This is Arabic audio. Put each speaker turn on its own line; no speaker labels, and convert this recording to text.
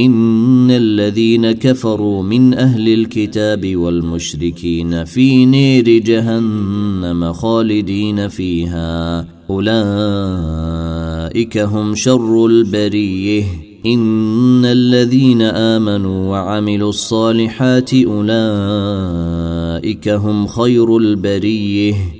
إن الذين كفروا من أهل الكتاب والمشركين في نير جهنم خالدين فيها. أولئك هم شر البرية. إن الذين آمنوا وعملوا الصالحات أولئك هم خير البرية.